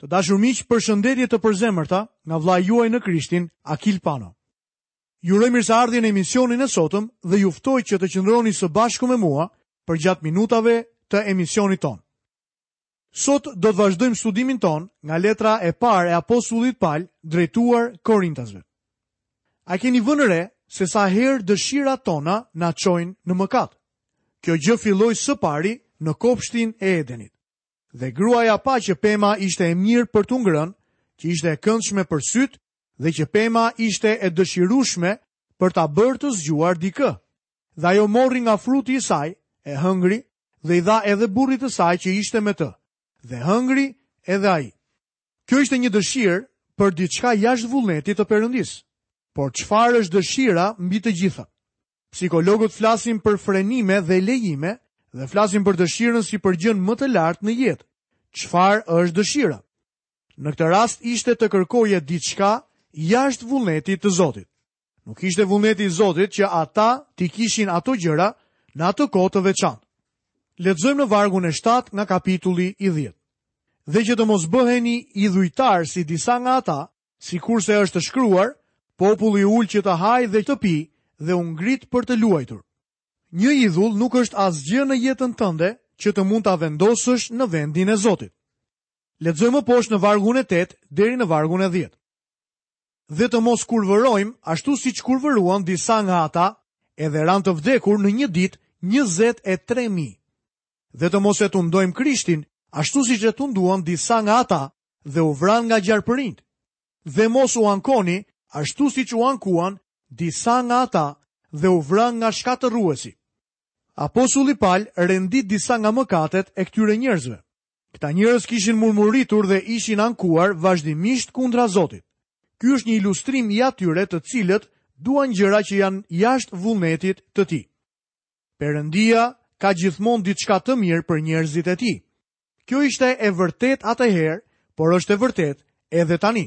Të dashur miq, përshëndetje të përzemërta nga vëllai juaj në Krishtin, Akil Pano. Ju uroj mirëseardhje në emisionin e sotëm dhe ju ftoj që të qëndroni së bashku me mua përgjatë minutave të emisionit tonë. Sot do të vazhdojmë studimin tonë nga letra e parë e apostullit Pal drejtuar Korintasve. A keni vënë re se sa herë dëshirat tona na çojnë në mëkat? Kjo gjë filloi së pari në kopshtin e Edenit. Dhe gruaja pa që pema ishte e mirë për t'u ngrënë, që ishte e këndshme për sytë dhe që pema ishte e dëshirueshme për ta bërë të zgjuar dikë. Dhe ajo mori nga fruti i saj, e hëngri dhe i dha edhe burrit të saj që ishte me të. Dhe hëngri edhe ai. Kjo ishte një dëshirë për diçka jashtë vullnetit të Perëndisë. Por çfarë është dëshira mbi të gjitha? Psikologët flasin për frenime dhe lejime dhe flasin për dëshirën si për gjënë më të lartë në jetë. Çfarë është dëshira? Në këtë rast ishte të kërkoje diçka jashtë vullnetit të Zotit. Nuk ishte vullneti i Zotit që ata t'i kishin ato gjëra në atë kohë të veçantë. Lexojmë në vargun e 7 nga kapitulli i 10. Dhe që të mos bëheni idhujtar si disa nga ata Sikurse është shkruar, Populli u ul që të hajë dhe të pijë dhe u ngrit për të luajtur. Një idhull nuk është asgjë në jetën tënde që të mund ta vendosësh në vendin e Zotit. Lexojmë më poshtë në vargun e 8 deri në vargun e 10. Dhe të mos kurvërojmë ashtu siç kurvëruan disa nga ata, edhe ranë të vdekur në një ditë 23000. Dhe të mos e tundojmë Krishtin ashtu siç e tunduan disa nga ata, dhe u vranë nga gjarpërinjtë. Dhe mos u ankoni, ashtu siç u ankuan, disa nga ata dhe u vranë nga shkatërruesi. Apostulli Pal rendit disa nga mëkatet e këtyre njerëzve. Këta njerëz kishin murmuritur dhe ishin ankuar vazhdimisht kundra Zotit. Ky është një ilustrim i atyre të cilët duan gjëra që janë jashtë vullnetit të tij. Perëndia ka gjithmonë diçka të mirë për njerëzit e tij. Kjo ishte e vërtetë atëherë, por është e vërtetë edhe tani.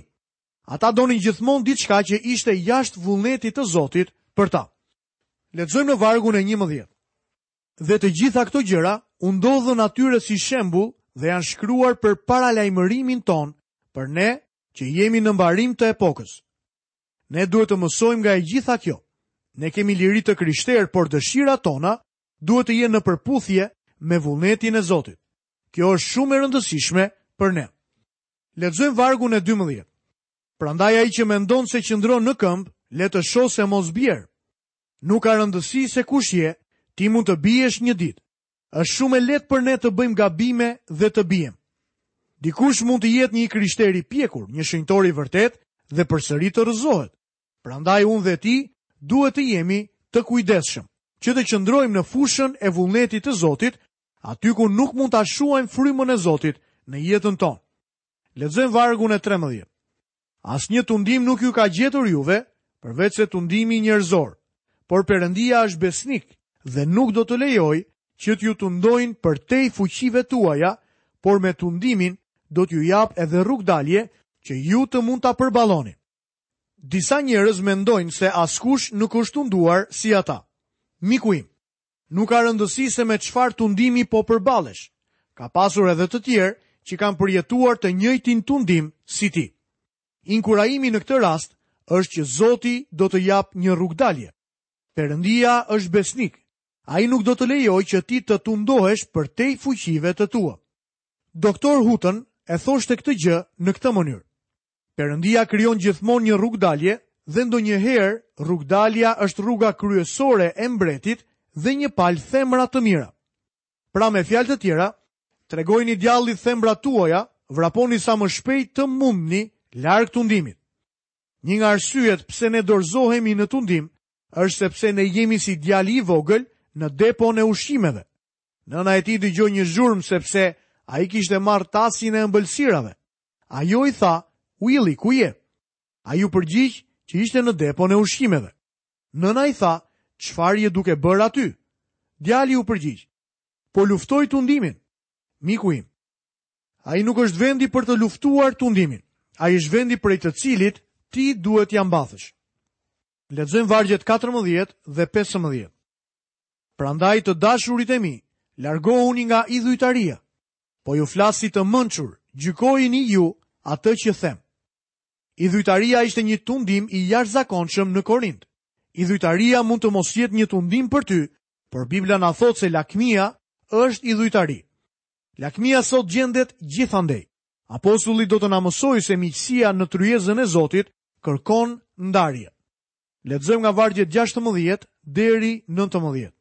Ata donin gjithmonë diçka që ishte jashtë vullnetit të Zotit për ta. Lexojmë në vargun e 11. Dhe të gjitha këto gjëra u ndodhën atyre si shembull dhe janë shkruar për paralajmërimin tonë për ne që jemi në mbarim të epokës. Ne duhet të mësojmë nga e gjitha kjo. Ne kemi liri të krishterë, por dëshirat tona duhet të jenë në përputhje me vullnetin e Zotit. Kjo është shumë e rëndësishme për ne. Lexojmë vargun e 12. Prandaj ai që mendon se qëndron në këmbë, le të shohë se mos bjerë. Nuk ka rëndësi se kush je, ti mund të biesh një ditë. Është shumë e lehtë për ne të bëjmë gabime dhe të biem. Dikush mund të jetë një i krishterë i pjekur, një shenjtor i vërtetë dhe përsëri të rrëzohet. Prandaj unë dhe ti duhet të jemi të kujdesshëm, që të qëndrojmë në fushën e vullnetit të Zotit, aty ku nuk mund ta shuajmë frymën e Zotit në jetën tonë. Lexojmë vargun e 13. Asnjë tundim nuk ju ka gjetur juve, përveçse tundimi njerëzor. Por Perëndia është besnik dhe nuk do të lejojë që t'ju tundojnë përtej fuqive tuaja, por me tundimin do t'ju japë edhe rrugëdalje që ju të mund ta përballoni. Disa njerëz mendojnë se askush nuk është tunduar si ata. Miku im, nuk ka rëndësi se me çfarë tundimi po përballesh. Ka pasur edhe të tjerë që kanë përjetuar të njëjtin tundim si ti. Inkurajimi në këtë rast është që Zoti do të japë një rrugëdalje. Perëndia është besnik. Ai nuk do të lejojë që ti të tundohesh përtej fuqive të tua. Doktor Hutton e thoshte këtë gjë në këtë mënyrë. Perëndia krijon gjithmonë një rrugëdalje dhe ndonjëherë rrugëdalja është rruga kryesore e mbretit dhe një palë thembra të mira. Pra me fjalë të tjera, tregojini djallit thembrat tuaja, vraponi sa më shpejt të mundni larg tundimit. Një nga arsyet pse ne dorëzohemi në tundim është sepse ne jemi si djali i vogël në depon e ushqimeve. Nëna e tij dëgjoi një zhurmë sepse ai kishte marrë tasin e ëmbëlsirave. Ajo i tha, Willie, ku je? Ai u përgjigj që ishte në depon e ushqimeve. Nëna i tha, Çfarë je duke bërë aty? Djali u përgjigj, Po luftoj tundimin, miku im. Ai nuk është vendi për të luftuar tundimin. Ai është vendi prej të cilit ti duhet t'ia mbathësh. Lexojmë vargjet 14 dhe 15. Prandaj të dashurit e mi, largohuni nga idhujtaria, Po ju flas si të mënçur, gjykojini ju atë që them. Idhujtaria ishte një tundim i jashtëzakonshëm në Korint. Idhujtaria mund të mos jetë një tundim për ty, por Bibla na thotë se lakmia është idhujtari. Lakmia sot gjendet gjithandej. Apostulli do të na mësojë se miqësia në tryezën e Zotit kërkon ndarje. Lexojmë nga vargjet 16 deri 19.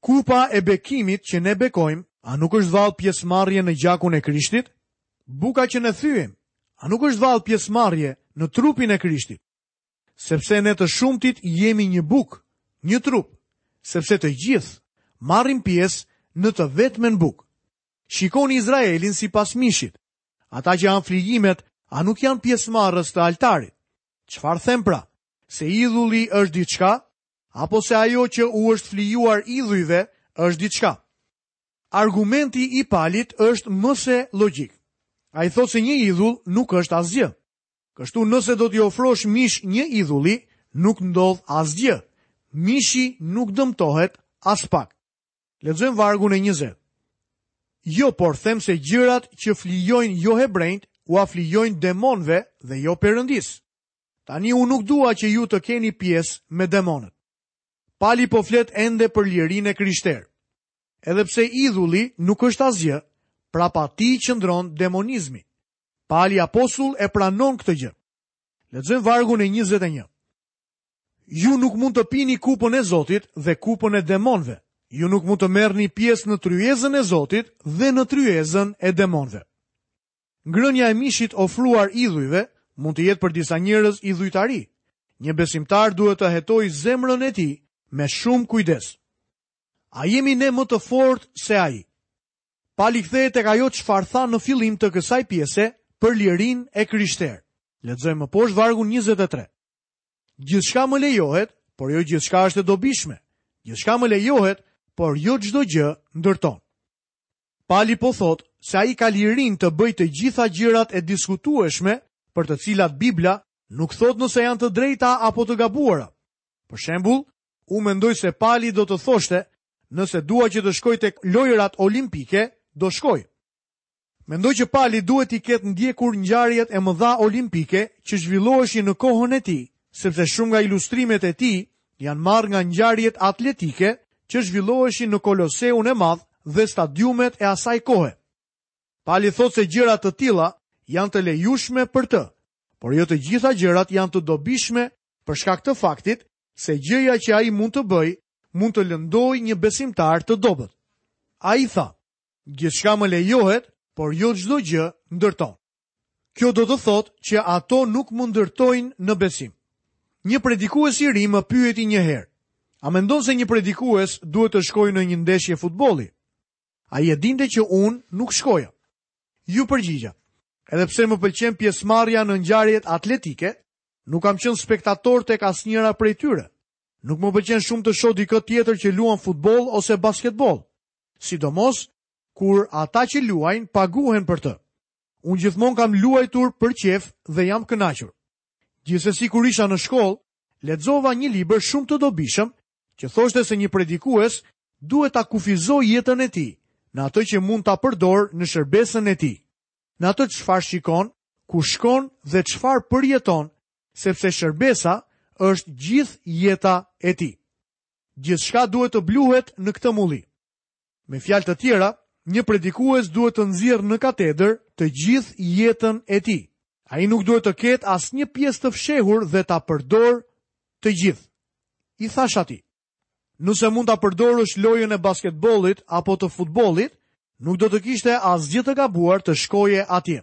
Kupa e bekimit që ne bekojmë, a nuk është vallë pjesëmarrje në gjakun e Krishtit? Buka që ne thyejmë, a nuk është vallë pjesëmarrje në trupin e Krishtit? Sepse ne të shumtit jemi një bukë, një trup, sepse të gjithë marrim pjesë në të vetmen bukë. Shikoni Izraelin sipas mishit. Ata që hanë flijimet, a nuk janë pjesëmarrës të altarit. Çfarë them pra? Se idhulli është diçka apo se ajo që u është flijuar idhujve është diçka? Argumenti i Palit është më se logjik. Ai thotë se një idhull nuk është asgjë. Kështu nëse do t'i ofrosh mish një idhulli, nuk ndodh asgjë. Mishi nuk dëmtohet aspak. Lexojmë vargun e 20. Jo, por them se gjërat që flijojnë johebrenjtë, ua flijojnë demonëve dhe jo Perëndisë. Tani unë nuk dua që ju të keni pjesë me demonët. Pali po flet ende për lirinë e krishterë. Edhe pse idhulli nuk është asgjë, prapa tij qëndron demonizmi. Pali apostull e pranon këtë gjë. Lexojmë vargun e 21. Ju nuk mund të pini kupën e Zotit dhe kupën e demonëve. Ju nuk mund të merrni pjesë në tryezën e Zotit dhe në tryezën e demonëve. Ngrënia e mishit ofruar idhujve mund të jetë për disa njerëz idhujtari. Një besimtar duhet të hetojë zemrën e tij me shumë kujdes. A jemi ne më të fortë se ai? Pali kthehet tek ajo çfarë tha në fillim të kësaj pjese për lirinë e krishterë. Lexojmë më poshtë vargun 23. Gjithçka më lejohet, por jo gjithçka është e dobishme. Gjithçka më lejohet, por jo çdo gjë ndërton. Pali po thotë se ai ka lirinë të bëjë të gjitha gjërat e diskutueshme për të cilat Bibla nuk thotë nëse janë të drejta apo të gabuara. Për shembull, unë mendoj se Pali do të thoshte, nëse dua që të shkoj tek lojërat olimpike, do shkoj. Mendoj që Pali duhet t'i ketë ndjekur ngjarjet e mëdha olimpike që zhvilloheshin në kohën e tij, sepse shumë nga ilustrimet e tij janë marrë nga ngjarjet atletike që zhvilloheshin në Koloseun e Madh dhe stadiumet e asaj kohe. Pali thotë se gjëra të tilla janë të lejushme për të, por jo të gjitha gjërat janë të dobishme për shkak të faktit se gjëja që ai mund të bëjë mund të lëndojë një besimtar të dobët. Ai tha, Gjithçka më lejohet, por jo çdo gjë ndërton. Kjo do të thotë që ato nuk më ndërtojnë në besim. Një predikues i ri më pyeti një herë, a mendon se një predikues duhet të shkojë në një ndeshje futbolli? Ai e dinte që unë nuk shkoja. Iu përgjigja, edhe pse më pëlqen pjesëmarrja në ngjarjet atletike, nuk kam qenë spektator tek asnjëra prej tyre. Nuk më pëlqen shumë të shoh dikë tjetër që luan futboll ose basketboll. sidomos kur ata që luajnë paguhen për të. Unë gjithmonë kam luajtur për qejf dhe jam kënaqur. Gjithsesi kur isha në shkollë, lexova një libër shumë të dobishëm që thoshte se një predikues duhet ta kufizojë jetën e tij në atë që mund ta përdorë në shërbesën e tij. Në atë çfarë shikon, ku shkon dhe çfarë përjeton, sepse shërbesa është gjithë jeta e tij. Gjithçka duhet të bluhet në këtë mulli. Me fjalë të tjera, një predikues duhet të nxjerrë në katedër të gjithë jetën e tij. Ai nuk duhet të ketë asnjë pjesë të fshehur dhe ta përdorë të gjithë. I thashë atij, nëse mund ta përdorësh lojën e basketbollit apo të futbollit, nuk do të kishte asgjë të gabuar të shkoje atje.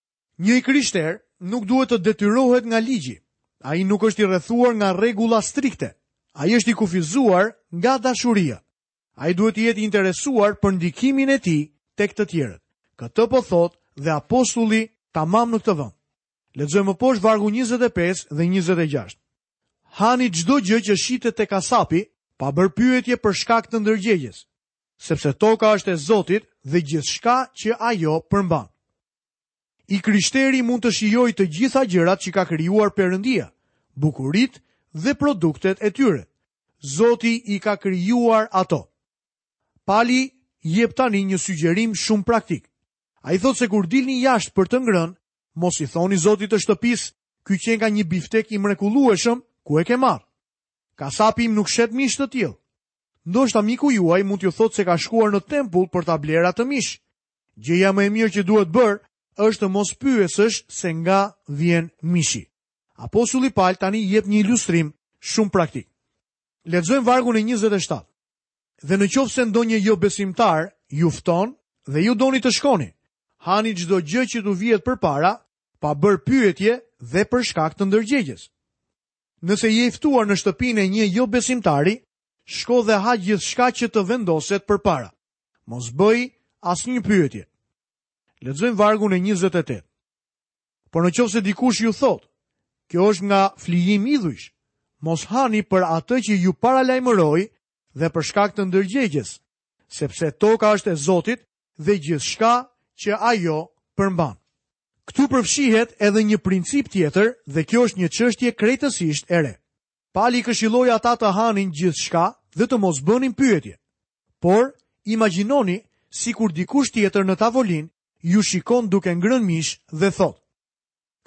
Një i krishterë nuk duhet të detyrohet nga ligji. Ai nuk është i rrethuar nga rregulla strikte. Ai është i kufizuar nga dashuria. Ai duhet të jetë i interesuar për ndikimin e tij tek të tjerët. Këtë po thotë dhe apostulli tamam në këtë vend. Lexojmë më poshtë vargu 25 dhe 26. Hani çdo gjë që shitet te kasapi, pa bërë pyetje për shkak të ndërgjegjes. Sepse toka është e Zotit dhe gjithçka që ajo përmban. I krishteri mund të shijojë të gjitha gjërat që ka krijuar Perëndia, bukuritë dhe produktet e tyre. Zoti i ka krijuar ato. Pali jep tani një sugjerim shumë praktik. Ai thotë se kur dilni jashtë për të ngrënë, mos i thoni zotit të shtëpisë, ky qenka një biftek i mrekullueshëm, ku e ke marrë? Kasapi im nuk shet mish të tillë. Ndoshta miku juaj mund t'ju thotë se ka shkuar në tempull për ta blerë atë mish. Gjëja më e mirë që duhet bërë është të mos pyesësh se nga vjen mishi. Apostulli Pal tani jep një ilustrim shumë praktik. Lexojmë vargun e 27. Dhe në qoftë se ndonjë jobesimtar ju fton dhe ju doni të shkoni, hani çdo gjë që t'u vihet përpara, pa bërë pyetje dhe për shkak të ndërgjegjes. Nëse je i ftuar në shtëpinë e një jobesimtari, shko dhe ha gjithçka që të vendoset përpara. Mos bëj asnjë pyetje. Lexojmë vargun e 28. Por në qoftë se dikush ju thotë, kjo është nga flijim idhujsh, mos hani për atë që ju paralajmëroi dhe për shkak të ndërgjegjes, sepse toka është e Zotit dhe gjithçka që ajo përmban. Këtu përfshihet edhe një princip tjetër dhe kjo është një çështje krejtësisht e re. Pali këshilloi ata të hanin gjithçka dhe të mos bënin pyetje. Por, imagjinoni sikur dikush tjetër në tavolinë ju shikon duke ngrënë mish dhe thotë: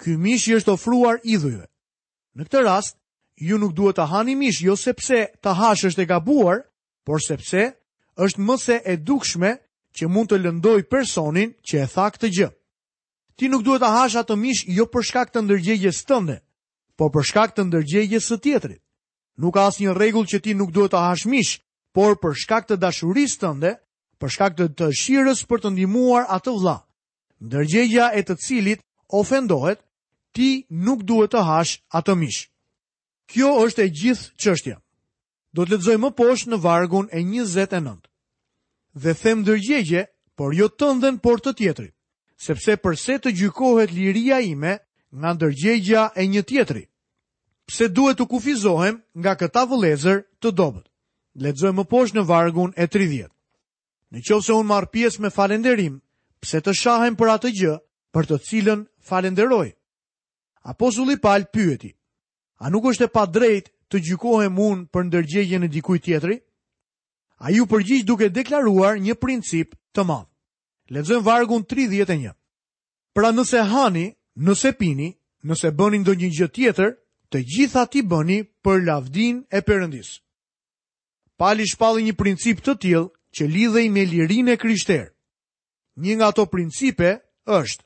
"Ky mish i është ofruar idhujve." Në këtë rast, ju nuk duhet të hani mish jo sepse të hash është e gabuar, por sepse është më se e dukshme që mund të lëndojë personin që e tha këtë gjë. Ti nuk duhet ta hash atë mish jo për shkak të ndërgjegjes tënde, por për shkak të ndërgjegjes së tjetrit. Nuk ka asnjë rregull që ti nuk duhet të hash mish, por për shkak të dashurisë tënde, për shkak të dëshirës për të ndihmuar atë vëlla, ndërgjegja e të cilit ofendohet, ti nuk duhet të hash atë mish. Kjo është e gjithë çështja. Do të lexojmë më poshtë në vargun e 29. Dhe them ndërgjegje, por jo tënden, por të tjetrit. Sepse përse të gjykohet liria ime nga ndërgjegja e një tjetri? Pse duhet të kufizohem nga këta vëllezër të dobët? Lexojmë më poshtë në vargun e 30. Në qoftë se unë marr pjesë me falënderim, pse të shahem për atë gjë për të cilën falënderoj? Apostulli Pal pyeti, A nuk është e padrejtë të gjykohem unë për ndërgjegjen e dikujt tjetri? Ai u përgjigj duke deklaruar një princip të madh. Lexojmë vargun 31. Pra nëse hani, nëse pini, nëse bëni ndonjë gjë tjetër, të gjitha t'i bëni për lavdinë e Perëndisë. Pali shpalli një princip të tillë që lidhej me lirinë e krishterë. Një nga ato principe është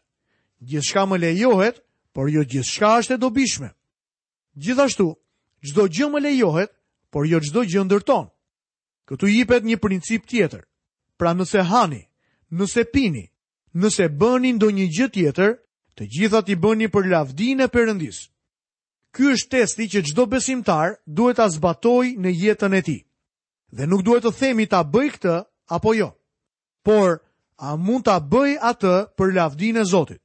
gjithçka më lejohet, por jo gjithçka është e dobishme. Gjithashtu, çdo gjë më lejohet, por jo çdo gjë ndërton. Këtu jepet një princip tjetër. Pra nëse hani, nëse pini, nëse bëni ndonjë gjë tjetër, të gjitha t'i bëni për lavdinë e Perëndisë. Ky është testi që çdo besimtar duhet ta zbatojë në jetën e tij. Dhe nuk duhet të themi ta bëj këtë apo jo. Por, a mund ta bëj atë për lavdinë e Zotit?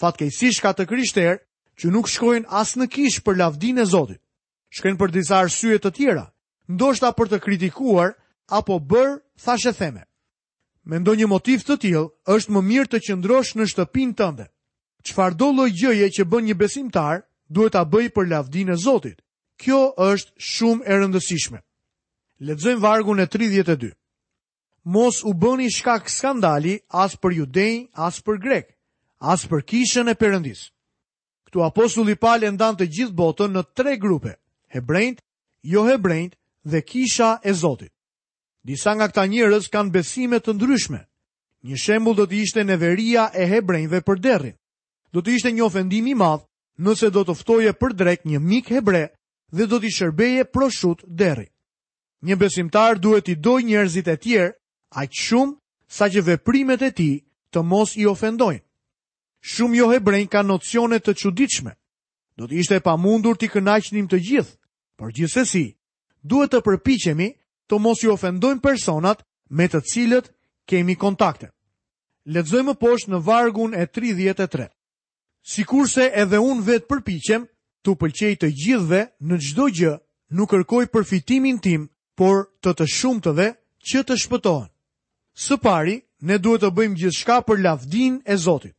Fatkeqësisht ka të krishterë që nuk shkojnë as në kishë për lavdinë e Zotit. Shkojnë për disa arsye të tjera, ndoshta për të kritikuar apo bërë thashetheme. Me ndonjë motiv të tillë, është më mirë të qëndrosh në shtëpinë tënde. Çfarëdolloj gjëje që bën një besimtar, duhet ta bëjë për lavdinë e Zotit. Kjo është shumë e rëndësishme. Lexojmë vargun e 32. Mos u bëni shkak skandali as për judenj as për grekë, as për kishën e Perëndisë. Këtu apostulli Pal e ndan të gjithë botën në tre grupe, hebrenjtë, johebrenjtë dhe kisha e Zotit. Disa nga këta njerëz kanë besime të ndryshme. Një shembull do të ishte neveria e hebrenjve për derrin. Do të ishte një ofendim i madh nëse do të ftoje për drekë një mik hebre dhe do t'i shërbeje proshutë derri. Një besimtar duhet t'i dojë njerëzit e tjerë aq shumë sa që veprimet e tij të mos i ofendojnë. Shumë johebrenj kanë nocione të çuditshme. Do të ishte e pamundur t'i kënaqnim të gjithë, por gjithsesi duhet të përpiqemi të mos i ofendojmë personat me të cilët kemi kontakte. Lexojmë më poshtë në vargun e 33. Sikurse edhe unë vetë përpiqem t'u pëlqej të gjithëve në çdo gjë, nuk kërkoj përfitimin tim, por të të shumtëve që të shpëtohen. Së pari, ne duhet të bëjmë gjithçka për lavdinë e Zotit.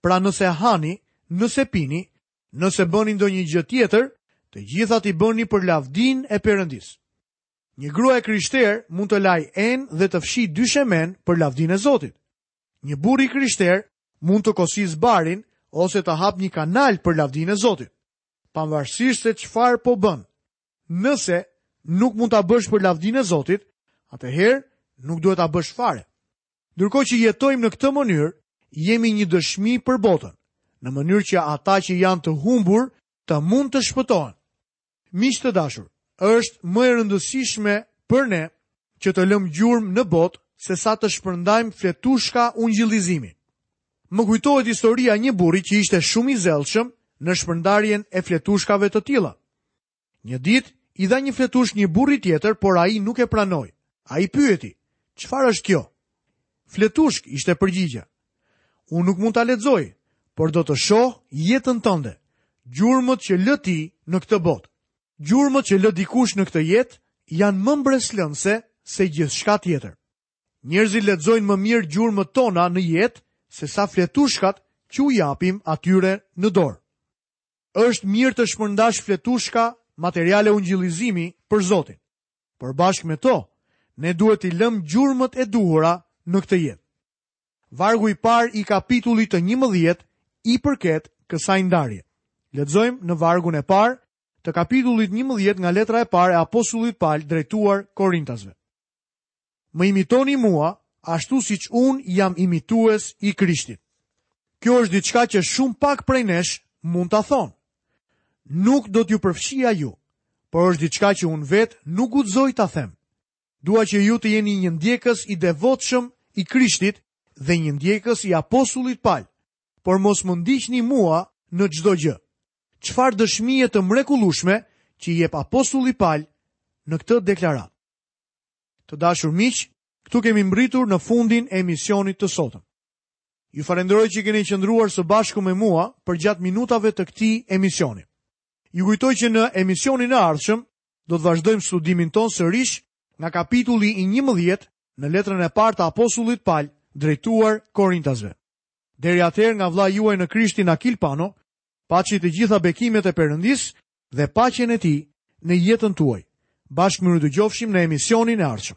Pra nëse hani, nëse pini, nëse bëni ndonjë gjë tjetër, të gjitha t'i bëni për lavdinë e Perëndisë. Një grua e krishterë mund të lajë enë dhe të fshijë dyshemenë për lavdinë e Zotit. Një burrë i krishterë mund të kositë barin ose të hapë një kanal për lavdinë e Zotit, pavarësisht se çfarë po bën. Nëse nuk mund ta bësh për lavdinë e Zotit, atëherë nuk duhet ta bësh fare. Ndërkohë që jetojmë në këtë mënyrë, jemi një dëshmi për botën, në mënyrë që ata që janë të humbur të mund të shpëtohen. Miq të dashur, është më e rëndësishme për ne që të lëmë gjurmë në botë se sa të shpërndajmë fletushka ungjillizimi. Më kujtohet historia e një burri që ishte shumë i zellshëm në shpërndarjen e fletushkave të tilla. Një ditë i dha një fletushkë një burri tjetër, por ai nuk e pranoi. Ai pyeti: "Çfarë është kjo?" Fletushkë, ishte përgjigja. Unë nuk mund ta lexoj, por do të shoh jetën tënde, gjurmët që lë ti në këtë botë. Gjurmët që lë dikush në këtë jetë janë më mbresëlënëse se gjithçka tjetër. Njerëzit lexojnë më mirë gjurmët tona në jetë sesa fletushkat që u japim atyre në dorë. Është mirë të shpërndash fletushka, materiale ungjillizimi për Zotin. Por bashkë me to, ne duhet t'i lëmë gjurmët e duhura në këtë jetë. Vargu i parë i kapitullit të njëmbëdhjetë i përket kësaj ndarje. Lexojmë në vargun e parë të kapitullit njëmbëdhjetë nga letra e parë e apostullit Pal drejtuar Korintasve. Më imitoni mua, ashtu siç unë jam imitues i Krishtit. Kjo është diçka që shumë pak prej nesh mund ta thonë. Nuk do t'ju përfshija ju, por është diçka që unë vetë nuk guxoj ta them. Dua që ju të jeni një ndjekës i devotshëm i Krishtit dhe një ndjekës i apostullit Pal, por mos më ndiqni mua në çdo gjë. Çfarë dëshmie të mrekullueshme që jep apostulli Pal në këtë deklaratë. Të dashur miq, këtu kemi mbërritur në fundin e emisionit të sotëm. Ju falenderoj që keni qëndruar së bashku me mua përgjatë minutave të këtij emisioni. Ju kujtoj që në emisionin e ardhshëm do të vazhdojmë studimin tonë sërish nga kapitulli i 11 në letrën e parë të apostullit Pal drejtuar Korintasve. Deri atëherë nga vëllai juaj në Krishtin Akil Pano, Paçi të gjitha bekimet e Perëndisë dhe paqen e Tij në jetën tuaj. Bashkë mirudëgjofshim në emisionin e ardhshëm.